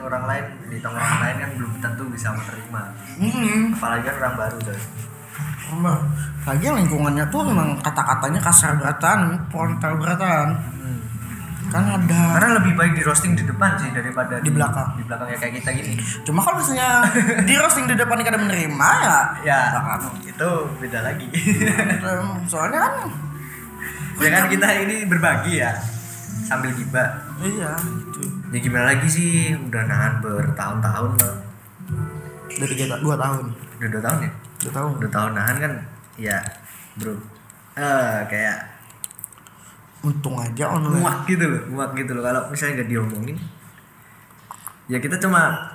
orang lain di tongkrongan lain kan belum tentu bisa menerima. Hmm. apalagi kan orang baru coy Mbak, lagi lingkungannya tuh emang kata-katanya kasar beratan frontal beratan kan ada karena lebih baik di roasting di depan sih daripada Di belakang. di belakang ya kayak kita gini. Cuma kalau misalnya di roasting di depan kada menerima ya ya bakal itu beda lagi. Soalnya kan ya kan kita ini berbagi ya sambil gibah iya itu ya gimana lagi sih? Udah nahan bertahun-tahun loh udah tiga dua tahun. Udah dua tahun ya? Dua tahun. Udah tahun nahan kan? Ya bro. Eh kayak untung aja online. Muak gitu loh muak gitu loh. Kalau misalnya nggak diomongin ya kita cuma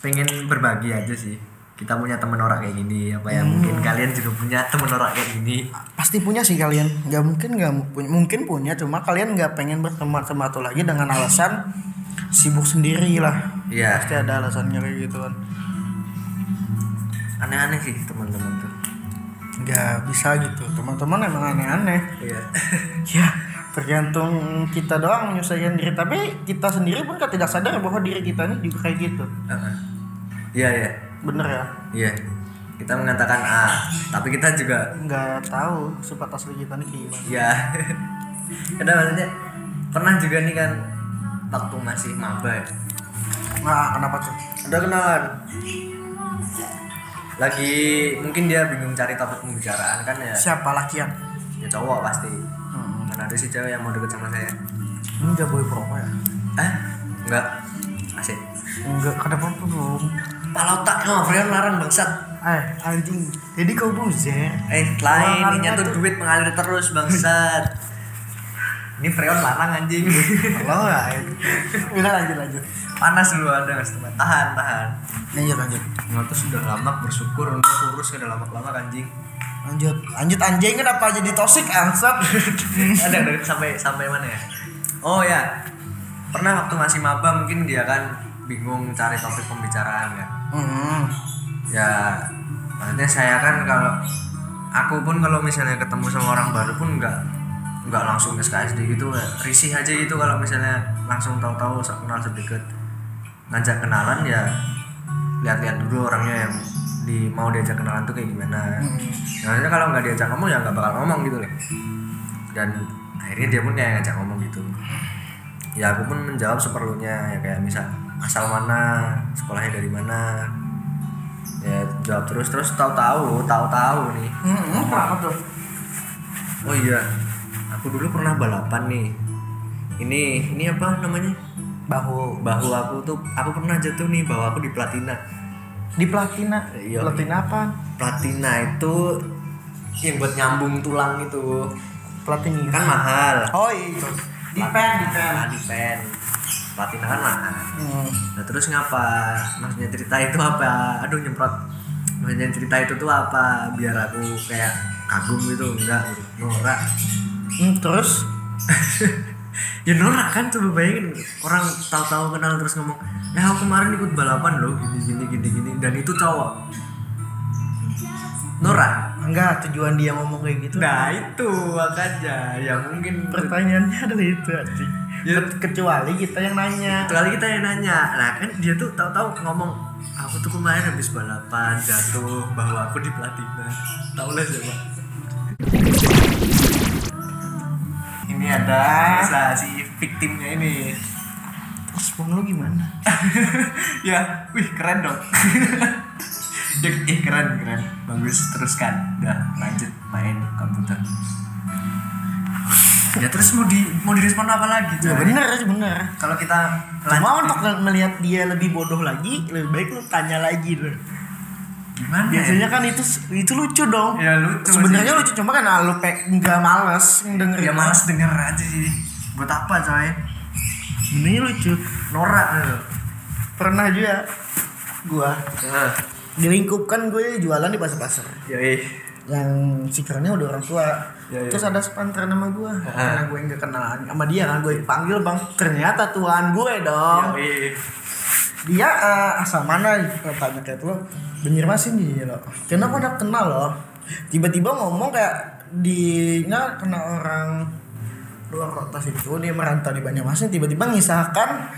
pengen berbagi aja sih. Kita punya temen orang kayak gini apa ya mungkin kalian juga punya temen orang kayak gini. Pasti punya sih kalian. Nggak mungkin nggak punya mungkin punya. Cuma kalian nggak pengen berteman sama satu lagi dengan alasan sibuk sendiri lah. Iya. pasti ada alasannya kayak gitu kan. Aneh-aneh sih teman-teman tuh. Nggak bisa gitu. Teman-teman emang aneh-aneh. Iya. Ya tergantung kita doang menyelesaikan diri. Tapi kita sendiri pun kan tidak sadar bahwa diri kita ini juga kayak gitu. Iya iya. Bener ya? Iya. Kita mengatakan A tapi kita juga nggak tahu sifat asli kita nih gimana. Ya ada maksudnya? Pernah juga nih kan waktu masih maba ya. Nah kenapa tuh ada kenalan. Lagi mungkin dia bingung cari topik pembicaraan kan ya. Siapa lakian ya cowok pasti. Hmm. mana ada si cewek yang mau deket sama saya? Ini nggak boleh perokok ya? Eh enggak. Asik. Enggak kada apa belum. Kalau tak no Freon larang bangsat. Eh anjing. Jadi kau buzer eh lain. Ini tuh. duit mengalir terus bangsat ini Freon larang anjing. Kalau nggak udah lanjut lanjut. Panas dulu ada mas? Teman tahan tahan. Lanjut lanjut. Nggak tuh sudah lama bersyukur udah kurus udah lama lama anjing. Lanjut. Lanjut anjing kenapa jadi tosik angsat? Ada dari sampai sampai mana ya? Oh ya. Pernah waktu masih maba mungkin dia kan bingung cari topik pembicaraan ya. Hmm. ya maksudnya saya kan kalau aku pun kalau misalnya ketemu sama orang baru pun nggak nggak langsung SKSD gitu risih aja gitu kalau misalnya langsung tahu-tahu kenal sedikit. Ngajak kenalan ya lihat-lihat dulu orangnya yang di mau diajak kenalan tuh kayak gimana. Maksudnya kalau nggak diajak ngomong ya nggak bakal ngomong gitu loh. Dan akhirnya dia pun kayak ngajak ngomong gitu. Ya aku pun menjawab seperlunya ya kayak misal asal mana? Sekolahnya dari mana? Ya jawab terus terus tahu-tahu tahu-tahu nih. Hmm, kenapa tuh? Oh iya aku dulu pernah balapan nih. Ini ini apa namanya? Bahu. Bahu aku tuh aku pernah jatuh nih bahu aku di platina. Di platina? Iya. platina apa? Platina itu yang buat nyambung tulang itu. Platina. Kan mahal. Oh iya. Itu di pen di pen. Nah, di pen. Platina kan mahal. Hmm. nah terus ngapa? Maksudnya cerita itu apa? Aduh nyemprot. Maksudnya cerita itu tuh apa? Biar aku kayak kagum gitu. Enggak norak Hmm, terus? Ya norak kan coba bayangin. Orang tahu-tahu kenal terus ngomong eh aku kemarin ikut balapan loh gini gini gini gini. Dan itu cowok. Norak? Enggak tujuan dia ngomong kayak gitu. Nah itu makanya. Ya mungkin pertanyaannya adalah itu anjing. Ya. kecuali kita yang nanya. Kali kita yang nanya. Nah kan dia tuh tahu-tahu ngomong aku tuh kemarin habis balapan jatuh bahwa aku di platina tahu lah siapa ini ada Bisa si victimnya ini. Respon lu gimana? Ya wih keren dong. Dek, ih keren keren. Bagus teruskan. Udah lanjut main komputer. Ya terus mau di mau direspon apa lagi ya bener bener kalau kita cuma lanjut untuk melihat dia lebih bodoh lagi lebih baik lu tanya lagi dulu gimana biasanya kan itu itu lucu dong. Ya lucu sebenarnya lucu cuma kan ah, lu pe nggak males dengerin ya malas denger aja sih. Buat apa coy? Ini lucu. Norak gitu. Pernah juga gua nah, di lingkup kan gue jualan di pasar pasar yoi yang stikernya udah orang tua. Ya, ya. terus ada sponsor nama gue Ah. karena gue nggak kenalan sama dia kan gue panggil bang ternyata tuan gue dong. Yoi dia eh, asal mana tanya kayak tuh Banjarmasin dia lo. Kenapa udah kenal loh. Tiba-tiba ngomong kayak dia kena orang luar kota situ dia merantau di Banjarmasin tiba-tiba ngisahkan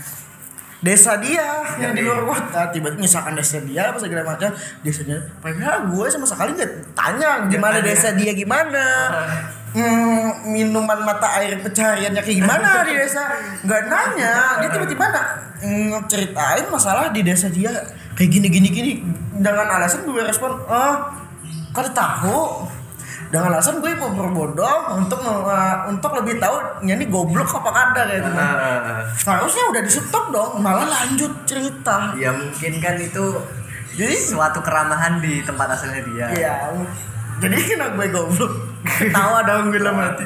desa dia yang di Iya. luar kota. Tiba-tiba misalkan desa dia apa segala macam. Desanya padahal gue sama sekali nggak tanya gimana desa dia gimana. Hmm, minuman mata air pencariannya kayak gimana di desa. Nggak nanya. Dia tiba-tiba nak mm, ceritain masalah di desa dia kayak gini gini gini. Dengan alasan gue respon oh kau tahu? Dengan alasan gue mau berbodoh untuk uh, untuk lebih tahu ini goblok apa kada kayak gitu. Ah, Seharusnya udah di stop dong, malah lanjut cerita. ya mungkin kan itu Jadi suatu keramahan di tempat asalnya dia. Ya jadi kena gue goblok. Ketawa dong gue dalam hati.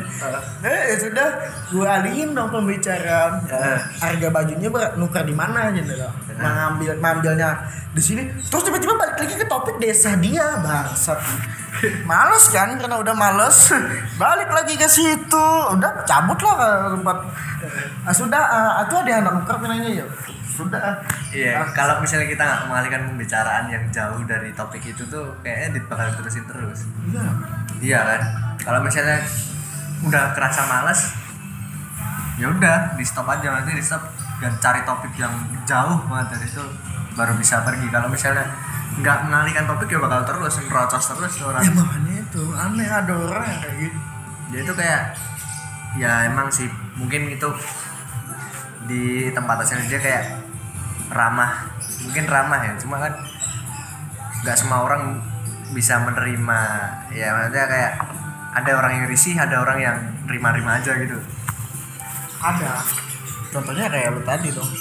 Eh ya sudah, gue alihin dong pembicaraan. Eh. Harga bajunya nuker di mana gitu loh. Mengambil mengambilnya di sini. Terus tiba-tiba balik lagi ke topik desa dia, bangsat. Males kan karena udah males balik lagi ke situ udah cabut lah ke tempat ah, sudah ah, itu ada anak nuker pinanya ya sudah Iya, kalau misalnya kita nggak mengalihkan pembicaraan yang jauh dari topik itu tuh kayaknya dit bakal terusin terus. iya Iya kan? Kalau misalnya udah kerasa malas, ya udah di stop aja nanti di stop dan cari topik yang jauh banget dari itu baru bisa pergi. Kalau misalnya nggak mengalihkan topik ya bakal terus ngerocos terus orang. ya makanya itu aneh ada orang yang kayak gitu Dia itu kayak ya emang sih mungkin itu di tempat asalnya dia kayak ramah. Mungkin ramah ya cuma kan nggak semua orang bisa menerima. Ya maksudnya kayak ada orang yang risih ada orang yang terima-terima aja gitu. Ada. Contohnya kayak lu tadi dong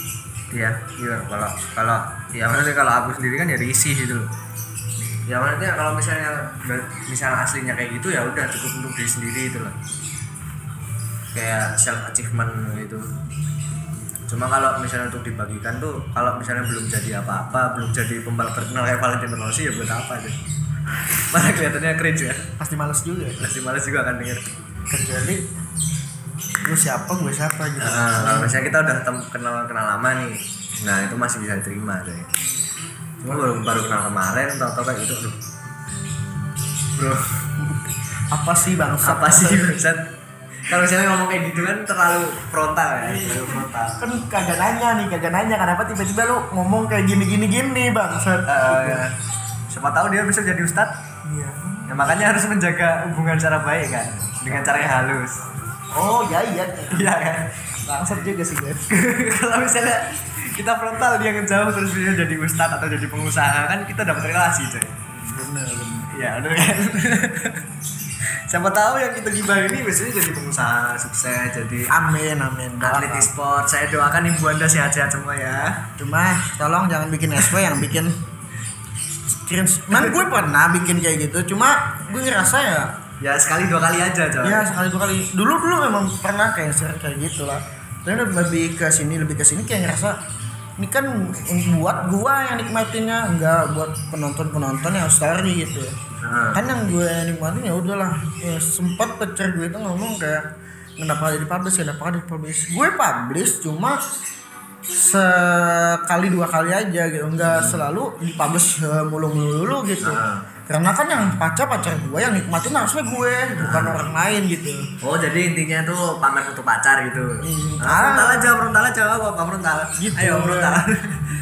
iya iya kalau kalau ya maksudnya kalau aku sendiri kan ya risih gitu loh. Ya maksudnya kalau misalnya misalnya aslinya kayak gitu ya udah cukup untuk diri sendiri itu loh. Kayak self achievement gitu cuma kalau misalnya untuk dibagikan tuh kalau misalnya belum jadi apa-apa belum jadi pembalap terkenal kayak Valentino Rossi ya buat apa aja malah kelihatannya cringe ya. Pasti males juga pasti males juga akan denger. Kecuali lu siapa gue siapa gitu. Nah, kalau misalnya kita udah kenal kenal lama nih nah itu masih bisa diterima deh cuma baru baru kenal kemarin tau tau kayak gitu aduh bro apa sih bang apa sih bangsat kalau misalnya ngomong kayak gitu kan terlalu frontal ya terlalu frontal. Kan kagak nanya nih kagak nanya kenapa tiba-tiba lu ngomong kayak gini gini gini bang Eh, ya. siapa tahu dia bisa jadi ustadz. Iya. Ya makanya harus menjaga hubungan secara baik kan dengan cara yang halus. Oh ya iya. Iya kan? Bangsat juga sih gue kalau misalnya kita frontal dia ngejauh terus dia jadi ustadz atau jadi pengusaha kan kita dapat relasi coy. Bener bener. Iya, bener kan? Siapa tahu yang kita gibah ini biasanya jadi pengusaha sukses, jadi amin amin atlet e-sport. Saya doakan ibu anda sehat-sehat semua ya. cuma tolong jangan bikin SP yang bikin screen man gue pernah bikin kayak gitu cuma gue ngerasa ya Ya sekali dua kali aja coy. ya sekali dua kali dulu dulu memang pernah kayak kayak gitu lah tapi lebih ke sini lebih ke sini kayak ngerasa ini kan buat gua yang nikmatinnya enggak buat penonton penonton yang story gitu Nah, kan yang gue nikmatin ya udahlah. Ya, sempat pacar gue itu ngomong kayak kenapa di publish kenapa di publish? Gue publish cuma sekali dua kali aja gitu. Nggak selalu di publish mulu mulu dulu gitu. Ah. Karena kan yang pacar pacar gue yang nikmatin harusnya gue bukan orang lain gitu Oh jadi intinya tuh pamer foto pacar gitu. Hmm. Ah, frontal aja, frontal aja apa apa frontal. Gitu. Ayo frontal.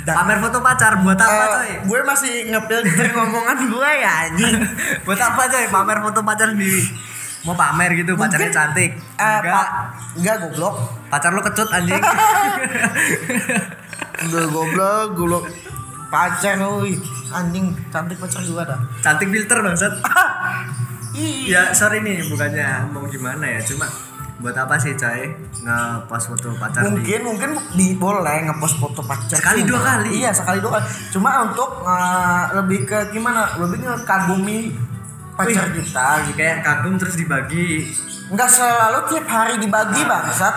Pamer foto pacar buat apa Eh, coy? gue masih ngefilter ngomongan gue ya anjing buat apa coy? Pamer foto pacar sendiri. Mau pamer gitu pacarnya Mungkin- cantik. Eh, Enggak. pak enggak goblok Pacar lu kecut anjing. Udah goblok, goblok pacar woi anjing cantik pacar gua dah. cantik filter bangsat. Iya. Ya sorry nih bukannya mau gimana ya cuma buat apa sih coy nge-post foto pacar di Mungkin mungkin di boleh ngepost foto pacar. Sekali, dua kali? Iya sekali dua kali. Cuma untuk eh, lebih ke gimana? Lebih ngekagumi pacar kita gitu. kayak kagum terus dibagi Enggak selalu tiap hari dibagi bangsat.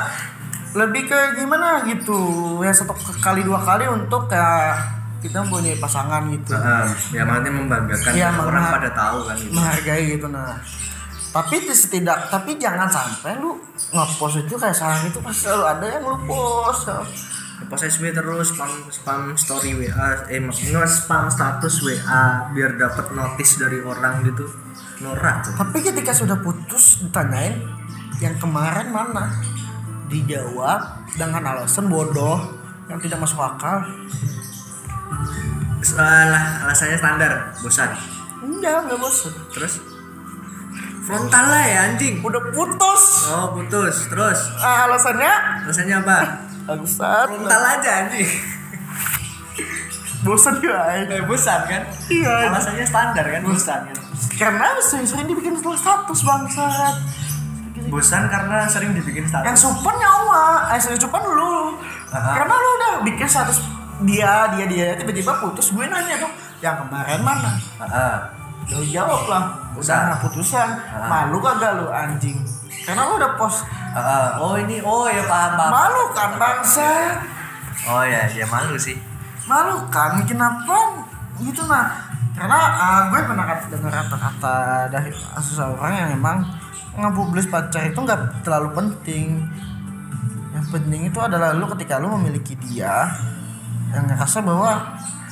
Lebih ke gimana gitu ya satu kali dua kali untuk kayak kita punya pasangan gitu. Heeh, ya maksudnya membanggakan biar orang pada tahu kan gitu. menghargai gitu nah tapi itu setidak tapi jangan sampai lu ngepost itu kayak sekarang itu pasti selalu ada yang lu post Post SW terus spam spam story WA eh nge spam status WA biar dapat notice dari orang gitu. Norak tuh. tapi ketika sudah putus ditanyain yang kemarin mana dijawab dengan alasan bodoh yang tidak masuk akal Salah, alasannya standar, bosan. enggak enggak bosan Terus frontal lah ya anjing. udah putus Oh putus, terus ah, alasannya alasannya apa? bangsat Frontal aja anjing. bosan ya Eh, bosan kan? Iya. Alasannya standar kan, bosan kan? karena sering-sering dibikin status bangsat Bosan karena sering dibikin yang status. sopan nyawa eh yang sopan lu Ah. karena lu udah bikin status dia dia dia tiba-tiba putus gue nanya dong yang kemarin mana Heeh. lu jawab lah Putusan. udah putusan Ah. malu kagak lu anjing karena lu udah post Heeh. Oh ini, oh ya paham paham. malu kan bangsa Oh ya, ya malu sih. malu kan kenapa gitu nah karena ah, gue pernah kata- dengar kata-kata dari seseorang yang emang ngepublis pacar itu nggak terlalu penting yang penting itu adalah lu ketika lu memiliki dia yang ngerasa bahwa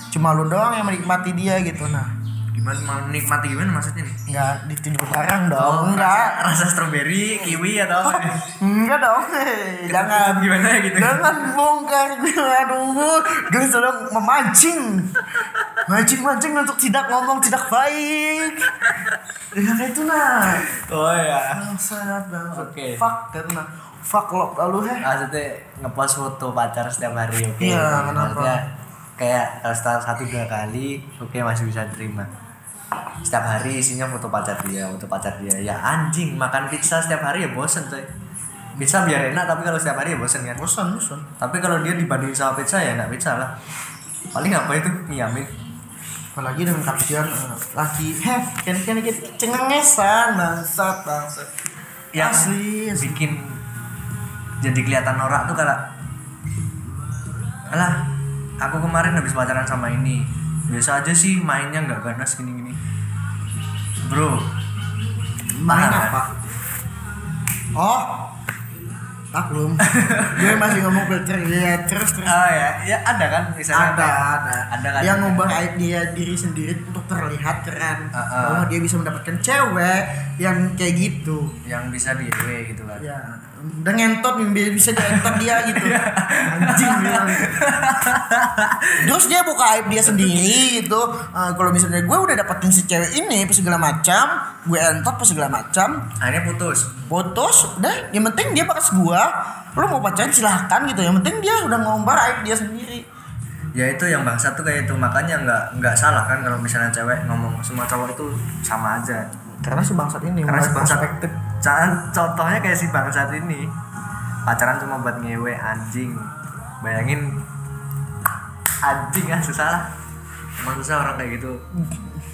cuma lu doang yang menikmati dia gitu nah Gimana mau nikmati gimana maksudnya nih? nggak ditidur bareng dong enggak Rasa, rasa strawberry, kiwi atau apa? enggak dong jangan Gimana gitu? Jangan bongkar aduh Gue sedang memancing Mancing-mancing untuk tidak ngomong tidak baik Ya kayak itu nah Oh ya. Bangsat bangsat Oke. Fuck karena Fuck lo lalu heh Maksudnya ngepost foto pacar setiap hari, oke? Iya, kenapa? Maksudnya kayak kalau setelah satu dua kali, oke masih bisa terima. Setiap hari isinya foto pacar dia, foto pacar dia. Ya anjing, makan pizza setiap hari ya bosen coy. Pizza biar enak tapi kalau setiap hari ya bosen kan. Bosan bosan Tapi kalau dia dibanding sama pizza ya enak pizza lah. Paling apa itu miamin. Apalagi dengan kapsian eh, Laki Heh Kini-kini cengengesan Bangsat bangsat Yang Asli bikin jadi kelihatan norak tuh kalau alah aku kemarin habis pacaran sama ini. Biasa aja sih mainnya nggak ganas gini gini bro Main apa? Oh Maklum Gue masih ngomong filter ya terus terus. Oh ya. Ya ada kan? Misalnya ada kayak- ada. ada kan? Yang ngubah aib dia diri sendiri untuk terlihat keren. Uh-uh. bahwa dia bisa mendapatkan cewek yang kayak gitu. Yang bisa di EW gitu kan? Ya udah ngentot bisa dientot dia gitu. Anjing bilang. Terus dia buka aib dia sendiri gitu. Eh, kalau misalnya gue udah dapetin si cewek ini apa segala macam gue entot apa segala macam. Akhirnya putus. Putus udah. Yang penting dia bakas gua lu mau pacaran silahkan gitu. Yang penting dia udah ngombar aib dia sendiri. Ya itu yang bangsa tuh kayak itu. Makanya nggak nggak salah kan kalau misalnya cewek ngomong semua cowok itu sama aja. Karena si bangsat ini karena si bangsat contohnya kayak si bangsat ini. Pacaran cuma buat ngewe anjing. Bayangin anjing kan susah lah. Emang susah orang kayak gitu.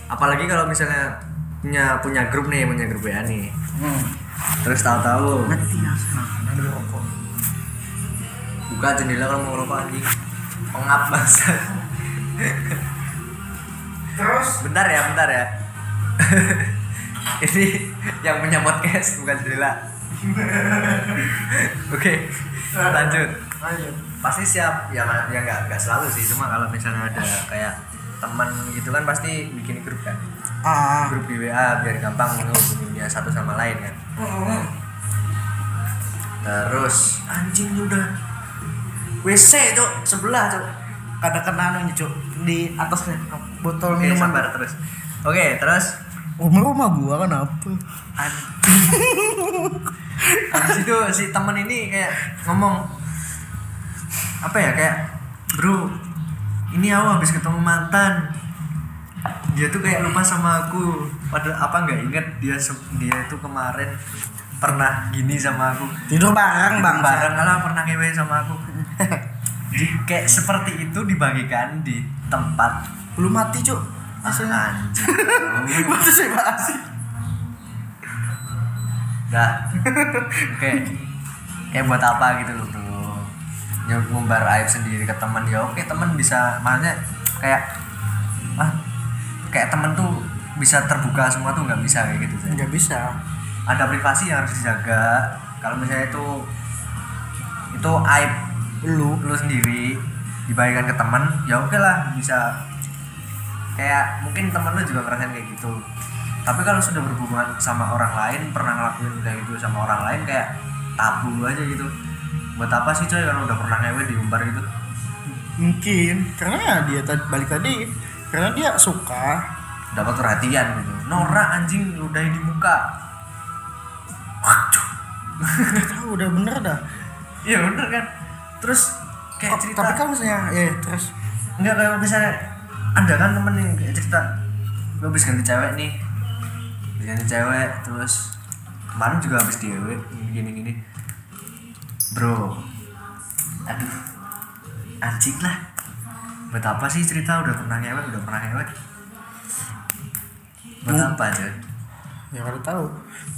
Apalagi kalau misalnya punya punya grup nih punya grup WA nih. Hmm. terus tahu-tahu. Ya nah buka jendela kalau mau ngerokok anjing. Pengap bangsat terus? Bentar ya bentar ya ini yang punya podcast bukan jendela oke lanjut. Ayo pasti siap. Ya ya nggak nggak selalu sih. Cuma kalau misalnya ada kayak teman gitu kan pasti bikin grup kan. Ah. Grup di WA biar gampang ngehubunginnya satu sama lain kan. Terus anjing udah WC tuh sebelah tuh kada kena anu cuk. Di atasnya botol oke minuman. sabar terus. Oke terus rumah rumah gua kan apa? Habis itu si temen ini kayak ngomong apa ya kayak bro ini aku habis ketemu mantan. Dia tuh kayak lupa sama aku. Padahal apa nggak inget dia dia itu kemarin pernah gini sama aku. Tidur bareng bang bareng lah pernah ngewe sama aku. Kayak seperti itu dibagikan di tempat. Belum mati cuk anjing. Masih masih. Dah. Oke. Kayak buat apa gitu loh, Bro. Ya ngumbar aib sendiri ke teman ya oke teman bisa. Maksudnya kayak ah kayak teman tuh bisa terbuka semua tuh nggak bisa kayak gitu nggak bisa. Ada privasi yang harus dijaga. Kalau misalnya itu itu aib lu lu sendiri dibagikan ke teman ya oke lah bisa kayak mungkin teman lu juga ngerasain kayak gitu. Tapi kalau sudah berhubungan sama orang lain pernah ngelakuin kayak gitu sama orang lain kayak tabu aja gitu. Buat apa sih coy kalau udah pernah ngewe diumbar gitu? Mungkin karena dia tadi balik tadi karena dia suka. Dapat perhatian gitu. Nora anjing ludahin di muka. Nggak tahu udah bener dah. Iya bener kan? Terus kayak cerita tapi kan misalnya ya terus. Enggak kayak misalnya ada kan temen yang kayak cerita gue habis ganti cewek nih. Habis ganti cewek terus kemarin juga habis diewe gini gini. Bro aduh anjing lah. Buat apa sih cerita? Udah pernah ngewek udah pernah ngewek. Buat apa aja ya kalau tahu.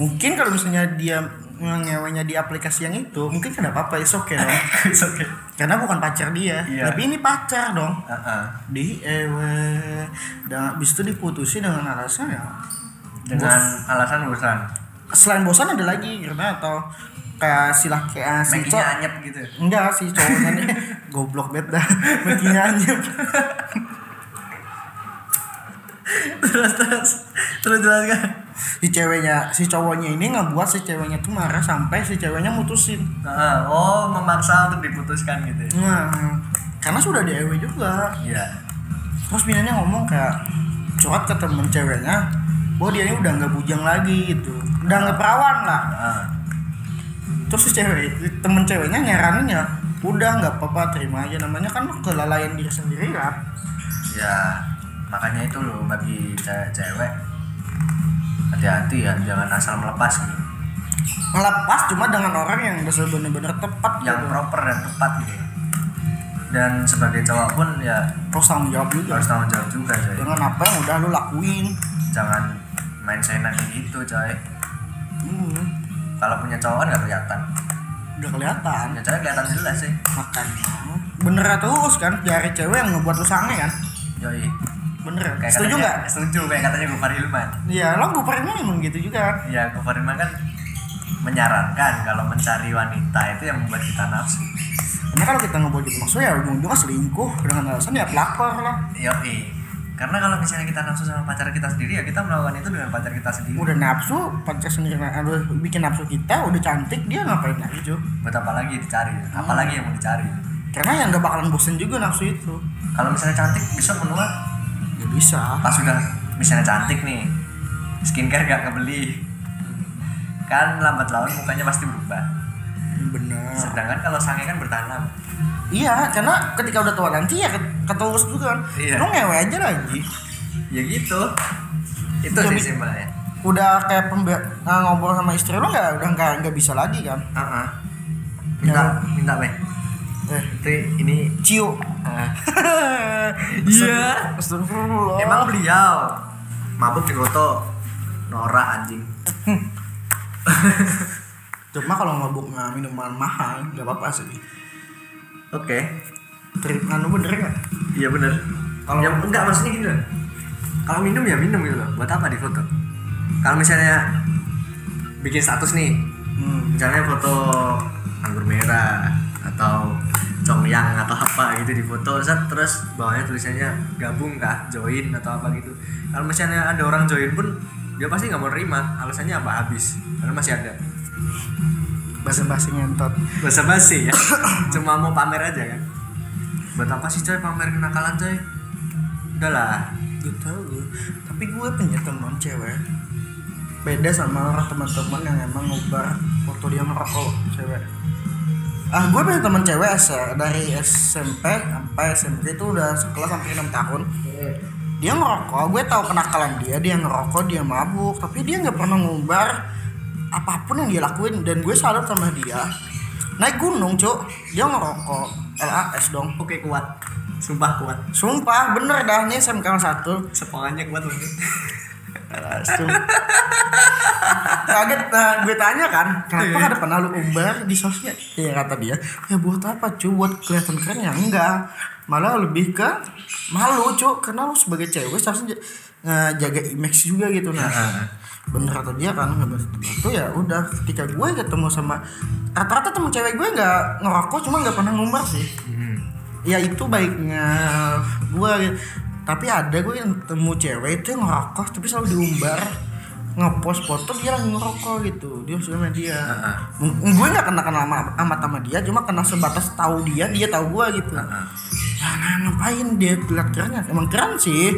Mungkin kalau misalnya dia ngewenya di aplikasi yang itu mungkin kan apa-apa is oke dong. It's okay. karena bukan pacar dia Iya. tapi ini pacar dong. Heeh. di ewe dan habis itu diputusin dengan alasan ya. Dengan alasan bosan. Selain bosan ada lagi karena atau kayak si laki ah, si Mekinya cowok. anyep gitu. Enggak si cowoknya nih goblok bet dah makinya anyep. Terus terus terus jelaskan si ceweknya si cowoknya ini ngebuat si ceweknya tuh marah sampai si ceweknya mutusin. Heeh. oh memaksa untuk diputuskan gitu ya? Nah karena sudah di ewe juga. Iya. Terus Minanya ngomong kayak curhat ke temen ceweknya bahwa dia ini udah nggak bujang lagi gitu. Udah nggak perawan lah. Heeh. terus si cewek temen ceweknya nyaranin ya udah nggak apa-apa terima aja. Namanya kan kelalaian diri sendiri kan ya makanya itu loh bagi cewek-cewek hati-hati ya jangan asal melepas gitu. Melepas cuma dengan orang yang udah bener-bener tepat yang gitu. proper dan tepat gitu. Dan sebagai cowok pun ya terus tanggung jawab juga. harus tanggung jawab juga coy dengan apa yang udah lu lakuin. Jangan main seenaknya gitu coy hmm, kalau punya cowok kan nggak kelihatan. Udah kelihatan. Punya cewek kelihatan jelas sih. Makanya. Bener terus kan dari cewek yang ngebuat lu sange kan? Yoi bener. Kayak setuju nggak? setuju kayak katanya Gofar Hilman. Iya lo gue pernah emang gitu juga. Kan ya Gofar Hilman kan menyarankan kalau mencari wanita itu yang membuat kita nafsu. Karena kalau kita ngebuat gitu maksudnya ya ujung-ujungnya selingkuh dengan alasan ya pelakor lah. Yoi. Karena kalau misalnya kita nafsu sama pacar kita sendiri ya kita melakukan itu dengan pacar kita sendiri. udah nafsu pacar sendiri aduh, bikin nafsu kita udah cantik dia ngapain lagi cuy Buat apa lagi dicari? Apalagi yang mau dicari? karena yang gak bakalan bosen juga nafsu itu. Kalau misalnya cantik bisa menua ya bisa. Pas sudah misalnya cantik nih skincare gak kebeli kan lambat laun mukanya pasti berubah. Bener sedangkan kalau sange kan bertahan lama iya karena ketika udah tua nanti ya ket- ketulus juga kan. Iya. lu ngewe aja lagi ya gitu. Itu Jadi- sih simpelnya. udah kayak pembe nah, ngobrol sama istri lu nggak udah nggak nggak bisa lagi kan? Heeh. minta minta weh eh itu ini ciu. Ah. iya. Astagfirullah. Emang beliau? Mabuk di foto. Nora anjing. Cuma kalau mabuk nggak minuman mahal nggak apa-apa sih. Oke. Trip anu bener nggak? Iya bener. Kalau- ya, enggak maksudnya gini loh. Kalau minum ya minum gitu loh. Buat apa di foto? Kalau misalnya bikin status nih. Hmm. misalnya foto anggur merah atau congyang atau apa gitu di foto. Set terus bawahnya tulisannya gabung kah? Join atau apa gitu. Kalau misalnya ada orang join pun dia pasti nggak mau nerima. Alasannya apa? Habis. Karena masih ada. Bahasa basi ngentot. Basa basi ya. Cuma mau pamer aja kan? Buat apa sih coy pamer kenakalan coy? Udahlah gitu gue tapi gue punya teman cewek. Beda sama orang teman-teman yang emang ngobar waktu dia ngerokok cewek ah gue punya teman cewek S- dari SMP sampai SMP itu udah sekelas sampai enam tahun. Dia ngerokok gue tahu kenakalan dia dia ngerokok dia mabuk tapi dia nggak pernah ngumbar apa pun yang dia lakuin dan gue salut sama dia. Naik gunung cuk. Dia ngerokok LAS dong. Oke kuat. Sumpah kuat. Sumpah bener dah nih SMK satu. Sepongannya kuat banget Langsung. Kaget nah, gue tanya kan, kenapa ada pernah lu umbar di sosmed? Ya kata dia, ya buat apa cu? Buat kelihatan keren ya enggak. Malah lebih ke malu cu, karena lu sebagai cewek seharusnya j- ngejaga image juga gitu nah. Bener kata dia kan itu ya udah ketika gue ketemu sama rata-rata temen cewek gue nggak ngerokok cuma nggak pernah ngumbar sih ya itu baiknya gue tapi ada gue yang temu cewek itu yang ngerokok tapi selalu diumbar ngepost foto dia lagi ngerokok gitu. Dia sosial media M- gue nggak kenal kenal sama, amat sama dia cuma kenal sebatas tahu dia dia tahu gue gitu. Ya mana ngapain dia lihat kerennya emang keren sih.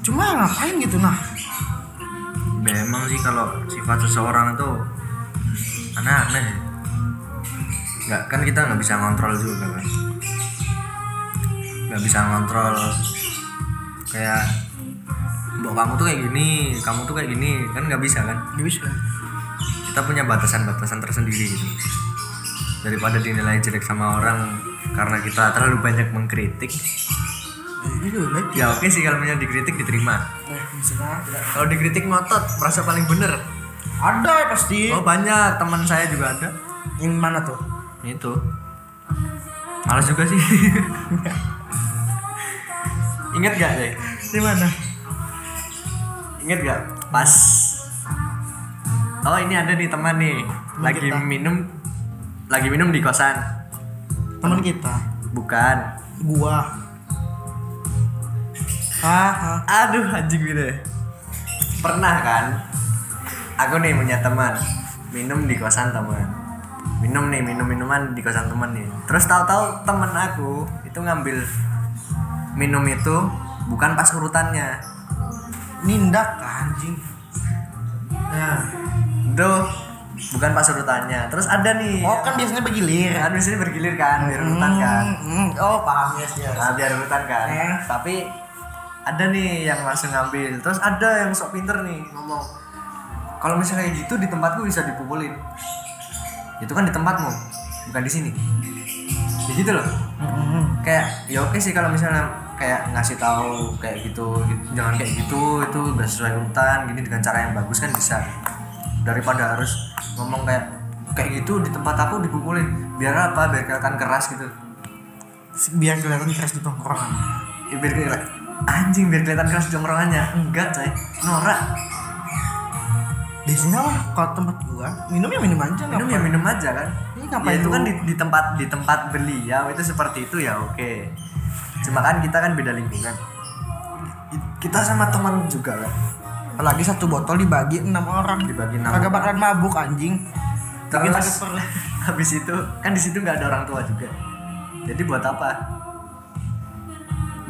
Cuma ngapain gitu nah? Memang sih kalau sifat seseorang itu aneh-aneh. Nggak kan kita nggak bisa ngontrol juga kan? Nggak bisa ngontrol kayak mbok kamu tuh kayak gini kamu tuh kayak gini kan nggak bisa kan? Nggak bisa. Kita punya batasan-batasan tersendiri gitu. Daripada dinilai jelek sama orang karena kita terlalu banyak mengkritik. Eh, itu baik ya oke sih kalau misalnya dikritik diterima. Eh, kalau dikritik ngotot merasa paling bener. Ada pasti. Oh banyak. Teman saya juga ada. Yang mana tuh? Itu. Malas juga sih inget gak deh di mana? Inget gak? Pas oh ini ada nih teman nih. Lagi kita. minum lagi minum di kosan. Teman kita. Bukan. Gua. Ah aduh anjing gitu ya. pernah kan? Aku nih punya teman. Minum di kosan teman. Minum nih minum minuman di kosan teman nih. Terus tahu-tahu teman aku itu ngambil minum itu bukan pas urutannya. Nindak anjing. Nah bukan pas urutannya. Terus ada nih. Oh kan biasanya bergilir. Kan biasanya bergilir kan biar urutan kan. Hmm, hmm. oh paham yes yes. Nah, biar urutan kan. Eh. tapi ada nih yang langsung ngambil. Terus ada yang sok pinter nih ngomong kalau misalnya kayak gitu di tempatku bisa dipukulin. Itu kan di tempatmu bukan di sini. Ya gitu loh Hmm, kayak ya oke sih kalau misalnya kayak ngasih tahu kayak gitu, gitu, jangan kayak gitu itu udah sesuai urutan gini dengan cara yang bagus kan bisa. Daripada harus ngomong kayak kayak gitu di tempat aku dipukulin. Biar apa? Biar kelihatan keras gitu. Biar kelihatan keras di tongkrongan ya, biar kelihatan anjing biar kelihatan keras di tongkrongannya. Enggak coy. Norak. Biasanya mah kalau tempat gua minum ya minum aja minum ya minum aja kan Ini ya, ngapain itu kan di, di tempat di tempat beliau itu seperti itu ya oke. Cuma kan kita kan beda lingkungan. Kita sama teman juga kan apalagi satu botol dibagi enam orang. Dibagi enam kagak bakalan mabuk anjing. Terus habis itu kan di situ nggak ada orang tua juga. Jadi buat apa?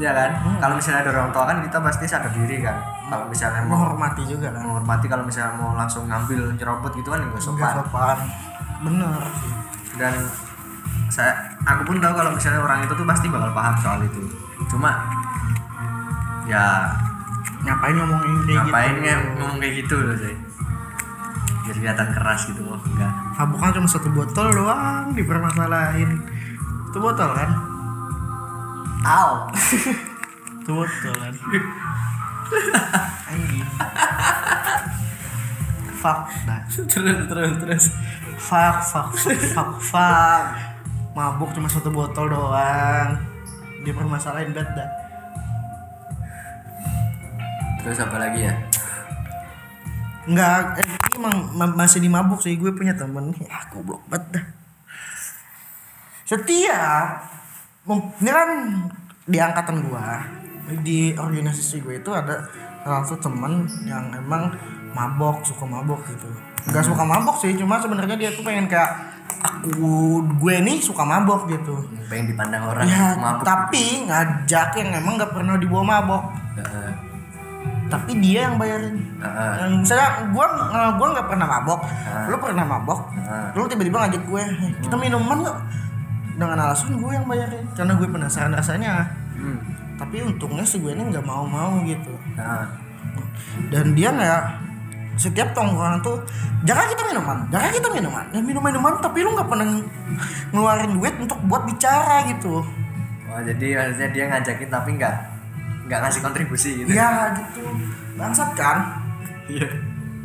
Ya kan? Hmm. kalau misalnya ada orang tua kan kita pasti sadar diri kan. Kalau misalnya mau menghormati juga kan. Menghormati kalau misalnya mau langsung ngambil nyerobot gitu kan nggak Nggak sopan. sopan bener. Dan saya aku pun tahu kalau misalnya orang itu tuh pasti bakal paham soal itu. Cuma ya ngapain ngomongin kayak ngapain gitu nge- ngomong kayak gitu loh sih biar kelihatan keras gitu loh enggak. Mabuk kan cuma satu botol doang dipermasalahin. Itu botol kan? Au. itu botol kan? Anjing. Fuck. Dah terus terus terus fuck fuck fuck fuck fuck. Mabuk cuma satu botol doang. Dipermasalahin banget dah. Terus apa lagi ya? Enggak, eh, ini emang ma- masih dimabuk sih. Gue punya temen ya goblok banget dah. Setiap mem- ini kan di angkatan gua di organisasi gue itu ada salah satu temen yang emang mabok suka mabok gitu. Nggak suka mabok sih cuma sebenarnya dia tuh pengen kayak aku gue nih suka mabok gitu. Pengen dipandang orang ya mabuk tapi ngajak yang emang nggak pernah dibawa mabok. Tapi dia yang bayarin. Heeh. yang misalnya gua eh, gua nggak pernah mabok. Ah. lu pernah mabok? Ah. lu tiba-tiba ngajak gue "Eh, kita minuman yuk. Dengan alasan gue yang bayarin. Karena gue penasaran rasanya. Hmm. tapi untungnya si gue ini nggak mau mau gitu dan dia nggak setiap tongkrongan tuh jangan kita minuman jangan kita minuman. Ya minum minuman tapi lu nggak pernah ngeluarin duit untuk buat bicara gitu. Oh jadi maksudnya dia ngajakin tapi nggak nggak ngasih kontribusi gitu? Ya gitu. Bangsat kan? Iya.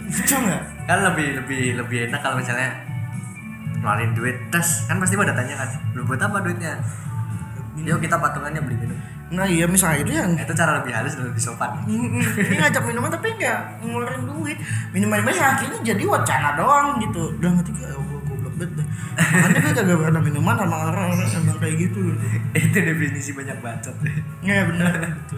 Lucu nggak? Kan lebih lebih lebih enak kalau misalnya ngeluarin duit. Tes kan pasti pada tanya kan lu buat apa duitnya? Yuk kita patungannya beli minum nah iya misalnya itu yang itu cara lebih halus dan lebih sopan. Ini ngajak minuman tapi nggak ngeluarin duit. Minuman ya akhirnya jadi wacana doang gitu. Dalam hati gue oh, gue goblok banget makanya gue kagak pernah minuman sama orang orang yang kayak gitu. Gitu itu definisi banyak bacot. Ya benar gitu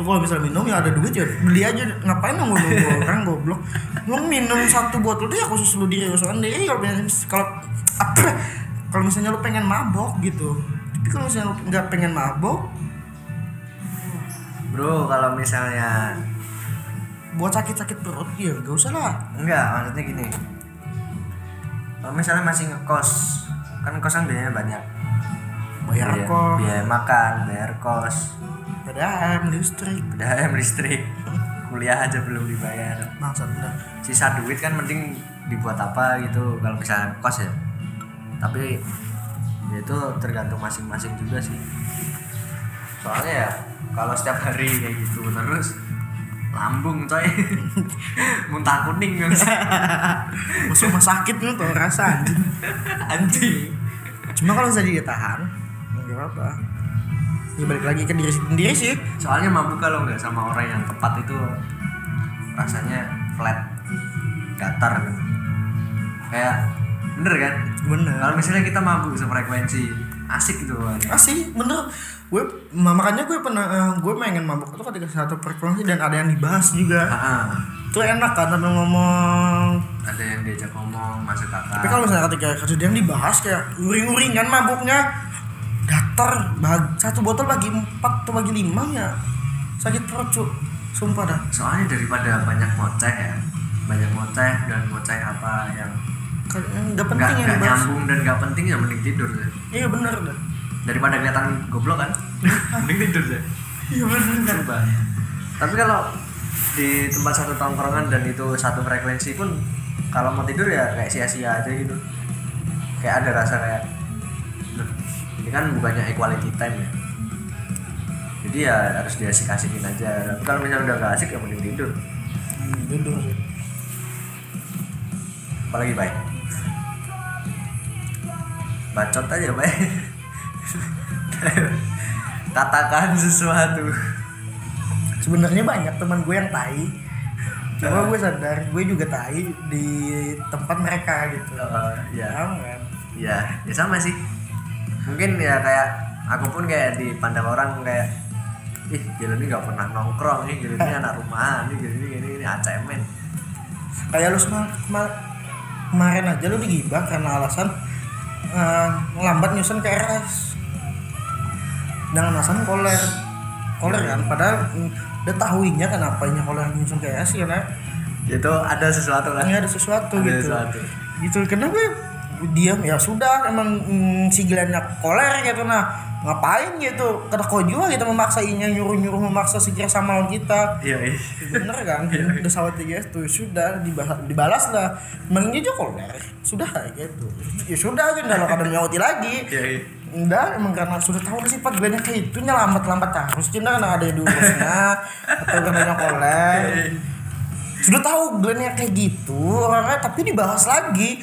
lu kalau misalnya minum ya ada duit ya beli aja. Ngapain nunggu nunggu orang goblok? Lu minum satu botol tuh ya khusus lu diri lu sendiri. Kalau kalau misalnya lu pengen mabok gitu. Tapi kalau misalnya lu nggak pengen mabok bro kalau misalnya buat sakit-sakit perut ya gak usah lah. Enggak maksudnya gini. Kalau misalnya masih ngekos kan kosan biayanya banyak. Bayar biaya, kok biaya makan bayar kos. PDAM listrik. BHM listrik. Kuliah aja belum dibayar. Maksud udah sisa duit kan mending dibuat apa gitu kalau misalnya kos ya. Tapi ya itu tergantung masing-masing juga sih. Soalnya ya kalau setiap hari kayak gitu terus lambung coy. Muntah kuning kan masuk rumah sakit lu tuh rasa anjing. Anjing. Cuma kalau bisa ditahan nggak apa ya balik lagi ke diri sendiri sih. Soalnya mabuk kalau nggak sama orang yang tepat itu rasanya flat gitu kayak bener kan? Bener. Kalau misalnya kita mabuk sefrekuensi asik gitu asih bener gue ma- makanya gue pernah eh, gue pengen mabuk itu ketika satu frekuensi dan ada yang dibahas juga. Ah, itu enak kan sambil ngomong. Ada yang diajak ngomong masuk kakak. Tapi kalau misalnya ketika ketika yang dibahas kayak uring-uring kan mabuknya datar satu botol bagi empat atau bagi lima ya sakit perut cu sumpah dah. Soalnya daripada banyak ngoceh ya banyak ngoceh dan ngoceh apa yang nggak penting yang nggak dibahas. nyambung dan nggak penting ya mending tidur deh. iya bener dah daripada kelihatan goblok kan? Mending tidur deh. Iya Sumpah. tapi kalau di tempat satu tongkrongan dan itu satu frekuensi pun kalau mau tidur ya kayak sia-sia aja gitu. Kayak ada rasa kayak "Loh, ini kan bukannya equality time ya? Jadi ya harus diasik-asikin aja. Tapi kalau misalnya udah gak asik ya mending tidur. Hmm, tidur sih. Apalagi baik bacot aja baik katakan sesuatu. Sebenarnya banyak teman gue yang tai. Cuma gue sadar gue juga tai di tempat mereka gitu. Eh, ya Paham kan? Ya ya sama sih. Mungkin ya kayak aku pun kayak dipandang orang kayak ih gila ini nggak pernah nongkrong nih gila ini anak rumahan nih gila ini ini ini acemen kayak lu semua kema- kemarin aja lu digibah karena alasan eh, lambat nyusun ke RS dengan alasan koler. Koler kan padahal mm, udah tahuinya kenapa nya koler nyusun ke RS ya nah itu ada sesuatu kan ini ada sesuatu Ada gitu. sesuatu. gitu kenapa? Diam ya sudah emang mm, si Gilannya koler gitu. Nah ngapain gitu? Kata kau juga gitu memaksainnya nyuruh nyuruh memaksa si Gira sama lawan kita. Iya iya. Bener kan? Udah sawat tiga itu sudah dibalas, dibalas lah. Juga koler? Sudah gitu. Ya sudah aja kalau kadang nyauti lagi. Iya iya Enggak, emang karena sudah tahu sifat Glenn kayak itu lambat-lambat terus cinta karena ada diurusnya atau karena koler sudah tahu Glenn kayak gitu orangnya tapi dibahas lagi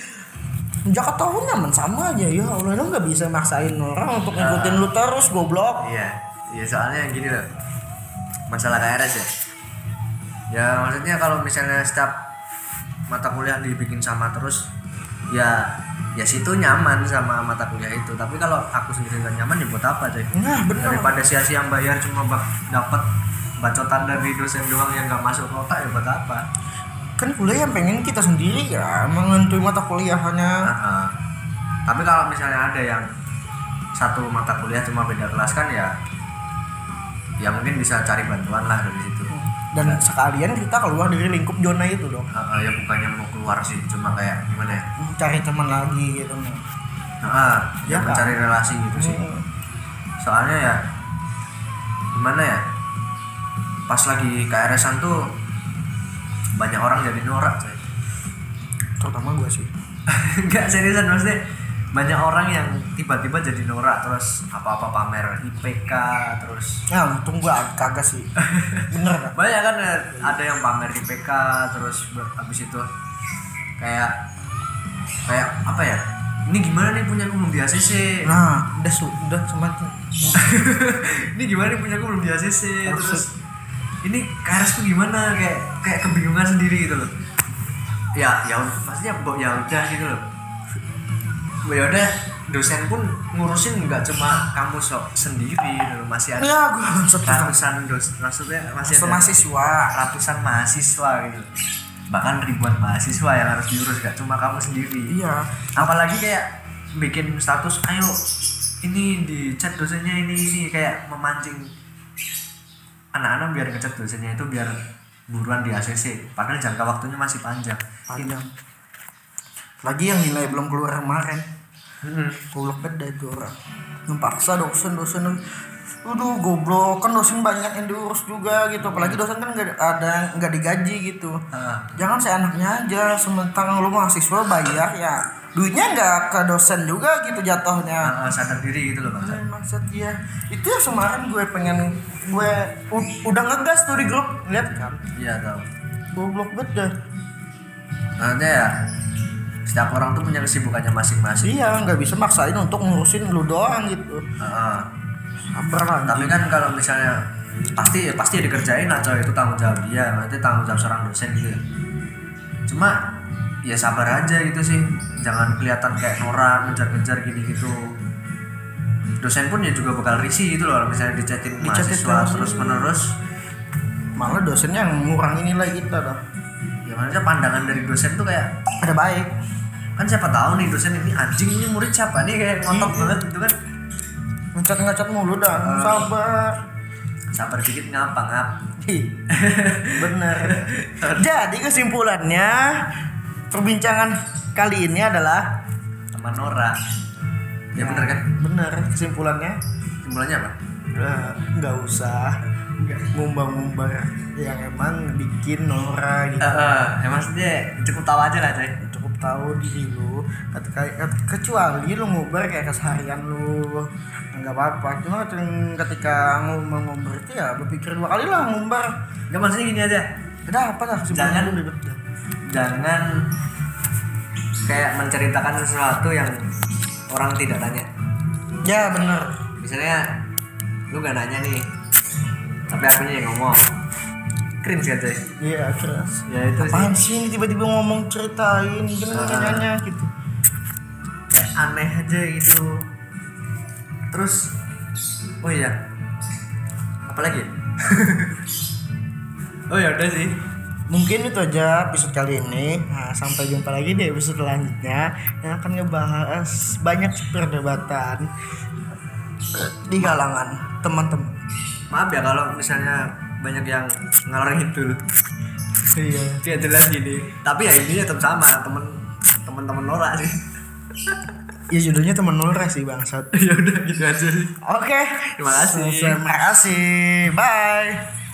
Jakarta tahu nyaman sama aja ya Allah lu nggak bisa maksain orang untuk ngikutin lu terus goblok Iya, iya soalnya gini loh. Masalah KRS ya. Ya maksudnya kalau misalnya setiap mata kuliah dibikin sama terus ya ya situ nyaman sama mata kuliah itu. Tapi kalau aku sendiri nggak nyaman ya buat apa coy? nah bener Daripada sia-sia bayar cuma bak dapat bacotan dari dosen doang yang nggak masuk otak ya buat apa? kan kuliah yang pengen kita sendiri ya menghantui mata kuliahannya Nah, tapi kalau misalnya ada yang satu mata kuliah cuma beda kelas kan ya ya mungkin bisa cari bantuan lah dari situ dan sekalian kita keluar dari lingkup zona itu dong. Uh, ya bukannya mau keluar sih cuma kayak gimana ya? Cari teman lagi gitu. Nah, uh, ya Ya, mencari relasi gitu sih. Hmm. soalnya ya gimana ya? Pas lagi KRS-an tuh banyak orang jadi norak coy. Terutama gue sih. Enggak seriusan maksudnya banyak orang yang tiba-tiba jadi norak terus apa-apa pamer IPK terus ya untung gue kagak sih. Bener banyak kan ada yang pamer IPK terus habis itu kayak kayak apa ya? Ini gimana nih punya aku belum di ACC nah udah su udah semakin ini gimana nih punya aku belum di ACC Harus terus ini tuh gimana? Kayak kayak kebingungan sendiri gitu loh. Ya ya bo ya udah gitu loh ya udah dosen pun ngurusin nggak cuma kamu sok sendiri loh. masih ada ya gue bangsat ratusan dos maksudnya masih ada mahasiswa. ratusan mahasiswa gitu. Bahkan ribuan mahasiswa yang harus diurus gak cuma kamu sendiri. Iya. Apalagi kayak bikin status ayo ini di chat dosennya ini ini kayak memancing anak-anak biar ngecat dosennya itu biar buruan di ACC padahal jangka waktunya masih panjang. Panjang. Lagi yang nilai belum keluar kemarin Mm-mm. goblok beda itu orang. Yang paksa dosen dosen Aduh goblok. Kan dosen banyak yang diurus juga gitu. Apalagi dosen kan nggak ada nggak digaji gitu. Ah, jangan seenaknya aja. Sementara lu mahasiswa bayar ya. Duitnya nggak ke dosen juga gitu jatuhnya. Ah, sadar diri gitu loh bang. Eh, maksud dia. Itu ya kemarin gue pengen gue udah ngegas tuh di grup. Lihat. Kan iya tau goblok banget dah. Maksudnya ya setiap orang tuh punya kesibukannya masing-masing. Iya nggak bisa maksain untuk ngurusin lu doang gitu. Sabar lah tapi kan kalau misalnya pasti pasti dikerjain lah coy. Itu tanggung jawab dia berarti tanggung jawab seorang dosen gitu ya. Cuma ya sabar aja gitu sih. Jangan kelihatan kayak norak ngejar-ngejar gini gitu dosen pun ya juga bakal risih gitu loh kalau misalnya dicetin mahasiswa terus. terus menerus malah dosennya yang ngurangin nilai kita dah. Ya maksudnya pandangan dari dosen tuh kayak ada baik kan siapa tahu nih dosen ini anjing ini murid siapa nih? Kayak ngotot Iya. banget gitu kan. Ngecat ngecat mulu dah. Sabar. Sabar dikit ngapa ngap? Bener. Jadi kesimpulannya perbincangan kali ini adalah teman Nora. Ya bener kan? bener. Kesimpulannya? Simpulannya apa? Udah nggak usah. Ngumbar-ngumbar yang emang bikin Nora gitu. Eh, eh, ya maksudnya cukup tahu aja lah coy tahu diri lu. Ketika kecuali lu ngumbar kayak keseharian lu. Nggak apa-apa. Cuma ketika ngumbar-ngumbar itu ya berpikir dua kali lah ngumbar. Gak maksudnya gini aja. Ada apa dah kesimpulan Jangan. ribet jangan kayak menceritakan sesuatu yang orang tidak tanya ya bener misalnya lu gak nanya nih tapi akunya yang ngomong cringe coy iya keras ya itu apaan sih. ini tiba-tiba ngomong ceritain? Gimana caranya? Gitu. Kayak aneh aja gitu. Terus oh iya. Apa lagi? Oh ya udah sih. Mungkin itu aja episode kali ini. Nah, sampai jumpa lagi di episode selanjutnya yang akan ngebahas banyak perdebatan di kalangan teman-teman. Maaf ya kalau misalnya banyak yang ngalor ngidul iya. Kayak jelas gini tapi ya ini tetap sama temen temen-temen Nora sih. Ya judulnya teman Nora sih bangsat. Ya udah gitu aja sih. Oke. Terima kasih. terima kasih. Bye